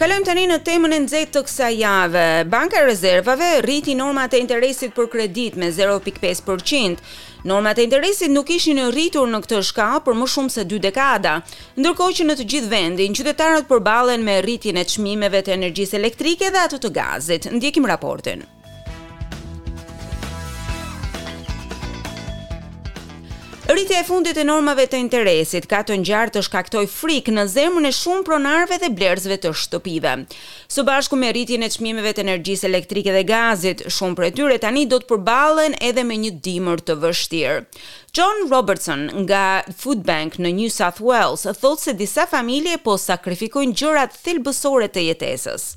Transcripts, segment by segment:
Kalojmë tani në temën e nxehtë të kësaj jave. Banka e Rezervave rriti normat e interesit për kreditë me 0.5%. Normat e interesit nuk ishin rritur në këtë shkallë për më shumë se 2 dekada, ndërkohë që në të gjithë vendin qytetarët përballen me rritjen e çmimeve të energjisë elektrike dhe atë të gazit. Ndjekim raportin. Rritja e fundit e normave të interesit ka të ngjarë të shkaktojë frikë në zemrën e shumë pronarëve dhe blerësve të shtëpive. Së bashku me rritjen e çmimeve të energjisë elektrike dhe gazit, shumë prej tyre tani do të përballen edhe me një dimër të vështirë. John Robertson nga Food Bank në New South Wales thotë se disa familje po sakrifikojnë gjërat thelbësore të jetesës.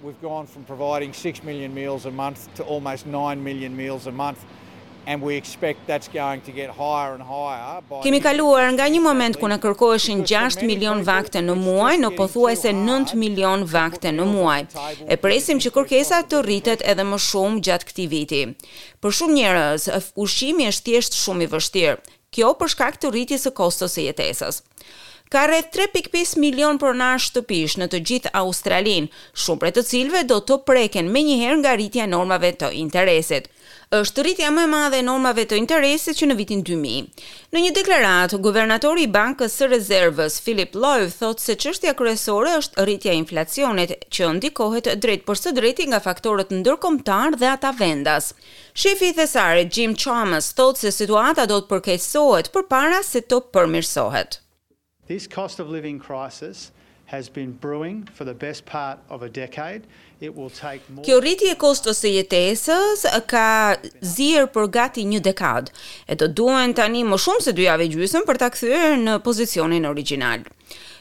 We've gone from providing six million meals a month to almost nine million meals a month and we expect that's going to get higher and higher by the Kemi kaluar nga një moment ku na kërkoheshin gjashtë milionë vakte në muaj në pothuajse nëntë milionë vakte në muaj. E presim që kërkesa të rritet edhe më shumë gjatë këtij viti. Për shumë njerëz, ushqimi është thjesht shumë i vështirë. Kjo për shkak të rritjes së kostos së jetesës. Ka rreth tre pikë pesë milionë pronarë shtëpish në të gjithë Australinë, shumë prej të cilëve do të preken menjëherë nga rritja e normave të interesit. Është rritja më e madhe e normave të interesit që në vitin dy mijë. Në një deklaratë, guvernatori i Bankës së Rezervës, Philip Lowe, thotë se çështja kryesore është rritja e inflacionit, që ndikohet drejtpërsëdrejti nga faktorët ndërkombëtarë dhe ata vendas. Shefi i Thesarit, Jim Chalmers, thotë se situata do të përkeqësohet përpara se të përmirësohet. This cost of living crisis has been brewing for the best part of a decade. It will take more. Kjo rritje e kostos së jetesës ka zier për gati një dekadë, e do të duhen tani më shumë se dy javë e gjysmë për ta kthyer në pozicionin origjinal.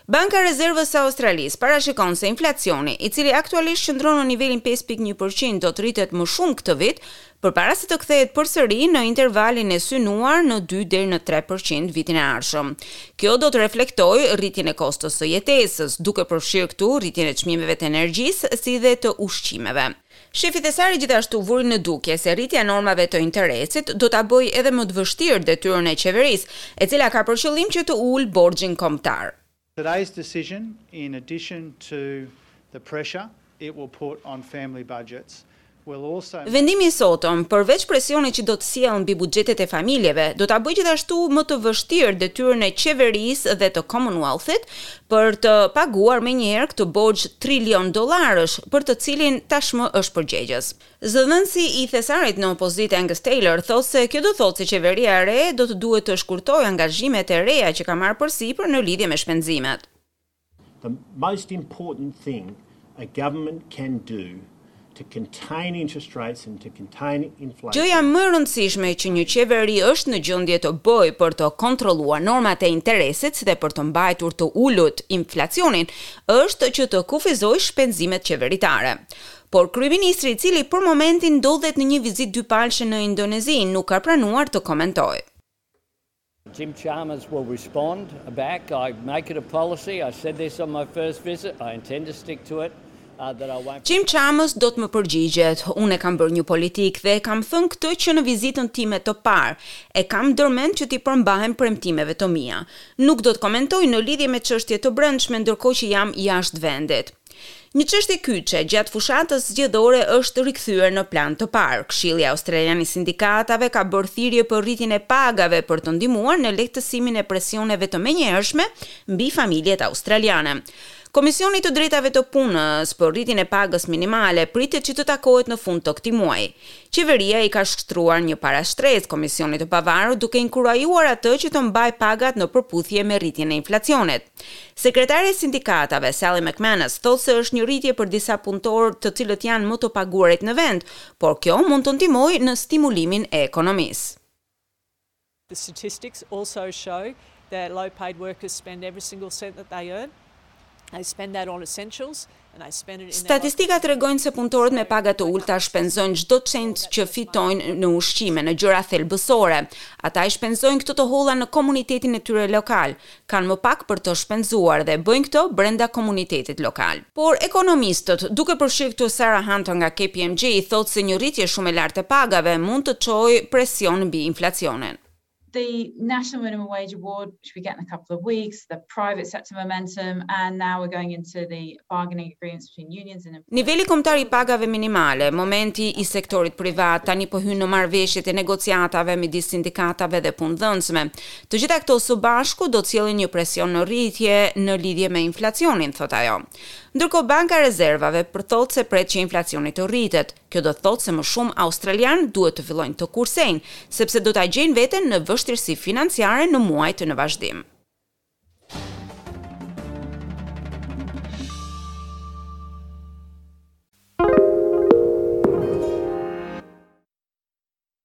Banka e Rezervës së Australisë parashikon se inflacioni, i cili aktualisht qëndron në nivelin pesë pikë një për qind, do të rritet më shumë këtë vit, përpara se të kthehet përsëri në intervalin e synuar në dy deri në tre për qind vitin e ardhshëm. Kjo do të reflektojë rritjen e kostos së jetesës, duke përfshirë këtu rritjen e çmimeve të energjisë si dhe të ushqimeve. Shefi i Thesarit gjithashtu vuri në dukje se rritja e normave të interesit do ta bëjë edhe më të vështirë detyrën e qeverisë, e cila ka për qëllim që të ulë borxhin kombëtar. Today's decision in addition to the pressure it will put on family budgets will also make. Vendimi i sotëm, përveç presionit që do të sjellë mbi buxhetet e familjeve, do ta bëjë gjithashtu më të vështirë detyrën e qeverisë dhe të Commonwealth-it për të paguar menjëherë këtë borxh trilion dollarësh, për të cilin tashmë është përgjegjës. Zëdhënësi i thesarit në opozitë Angus Taylor thotë se kjo do thotë se qeveria e re do të duhet të shkurtojë angazhimet e reja që ka marrë përsipër në lidhje me shpenzimet. a government can do to contain interest rates and to contain inflation. Gjëja më e rëndësishme që një qeveri është në gjendje të bëjë për të kontrolluar normat e interesit dhe për të mbajtur të ulët inflacionin është që të kufizojë shpenzimet qeveritare. Por kryeministri i cili për momentin ndodhet në një vizitë dypalëshe në Indonezi nuk ka pranuar të komentojë. Jim Chalmers will respond back, I make it a policy, I said this on my first visit, I intend to stick to it, that I won't. Jim Chalmers do të më përgjigjet, Unë e kam bërë një politikë dhe e kam thënë këtë që në vizitën time të parë. E kam ndërmend që t'i përmbahem premtimeve të mia. Nuk do të komentoj në lidhje me çështje të brendshme ndërkohë që jam jashtë vendit. Një çështje kyçe gjatë fushatës zgjedhore është rikthyer në plan të parë. Këshilli Australian i Sindikatave ka bërë thirrje për rritjen e pagave për të ndihmuar në lehtësimin e presioneve të menjëhershme mbi familjet australiane. Komisioni i të Drejtave të Punës për rritjen e pagës minimale pritet që të takohet në fund të këtij muaji. Qeveria i ka shtruar një parashtresë Komisionit të Pavarur duke inkurajuar atë që të mbajë pagat në përputhje me rritjen e inflacionit. Sekretari i sindikatave, Sally McManus, thotë se është një rritje për disa punëtorë të cilët janë më të paguarit në vend, por kjo mund të ndihmojë në stimulimin e ekonomisë. The statistics also show that low paid workers spend every single cent that they earn. They spend that on essentials, Statistikat tregojnë se punëtorët me paga të ulëta shpenzojnë çdo cent që fitojnë në ushqime, në gjëra thelbësore. Ata i shpenzojnë këto të holla në komunitetin e tyre lokal, kanë më pak për të shpenzuar dhe bëjnë këto brenda komunitetit lokal. Por ekonomistët, duke përfshirë këtu Sarah Hunter nga KPMG, thotë se një rritje shumë e lartë e pagave mund të çojë presion mbi inflacionin. the national minimum wage award, which we get in a couple of weeks, the private sector momentum, and now we're going into the bargaining agreements between unions and Niveli kombëtar i pagave minimale, momenti i sektorit privat, tani po hyn në marrëveshjet e negociatave midis sindikatave dhe punëdhënësve. Të gjitha këto së bashku do të sjellin një presion në rritje në lidhje me inflacionin, thotë ajo. Ndërkohë Banka e Rezervave thotë se pret që inflacioni të rritet. Kjo do të thotë se më shumë australianë duhet të fillojnë të kursejnë, sepse do ta gjejnë veten në vështirësi financiare në muajt në vazhdim.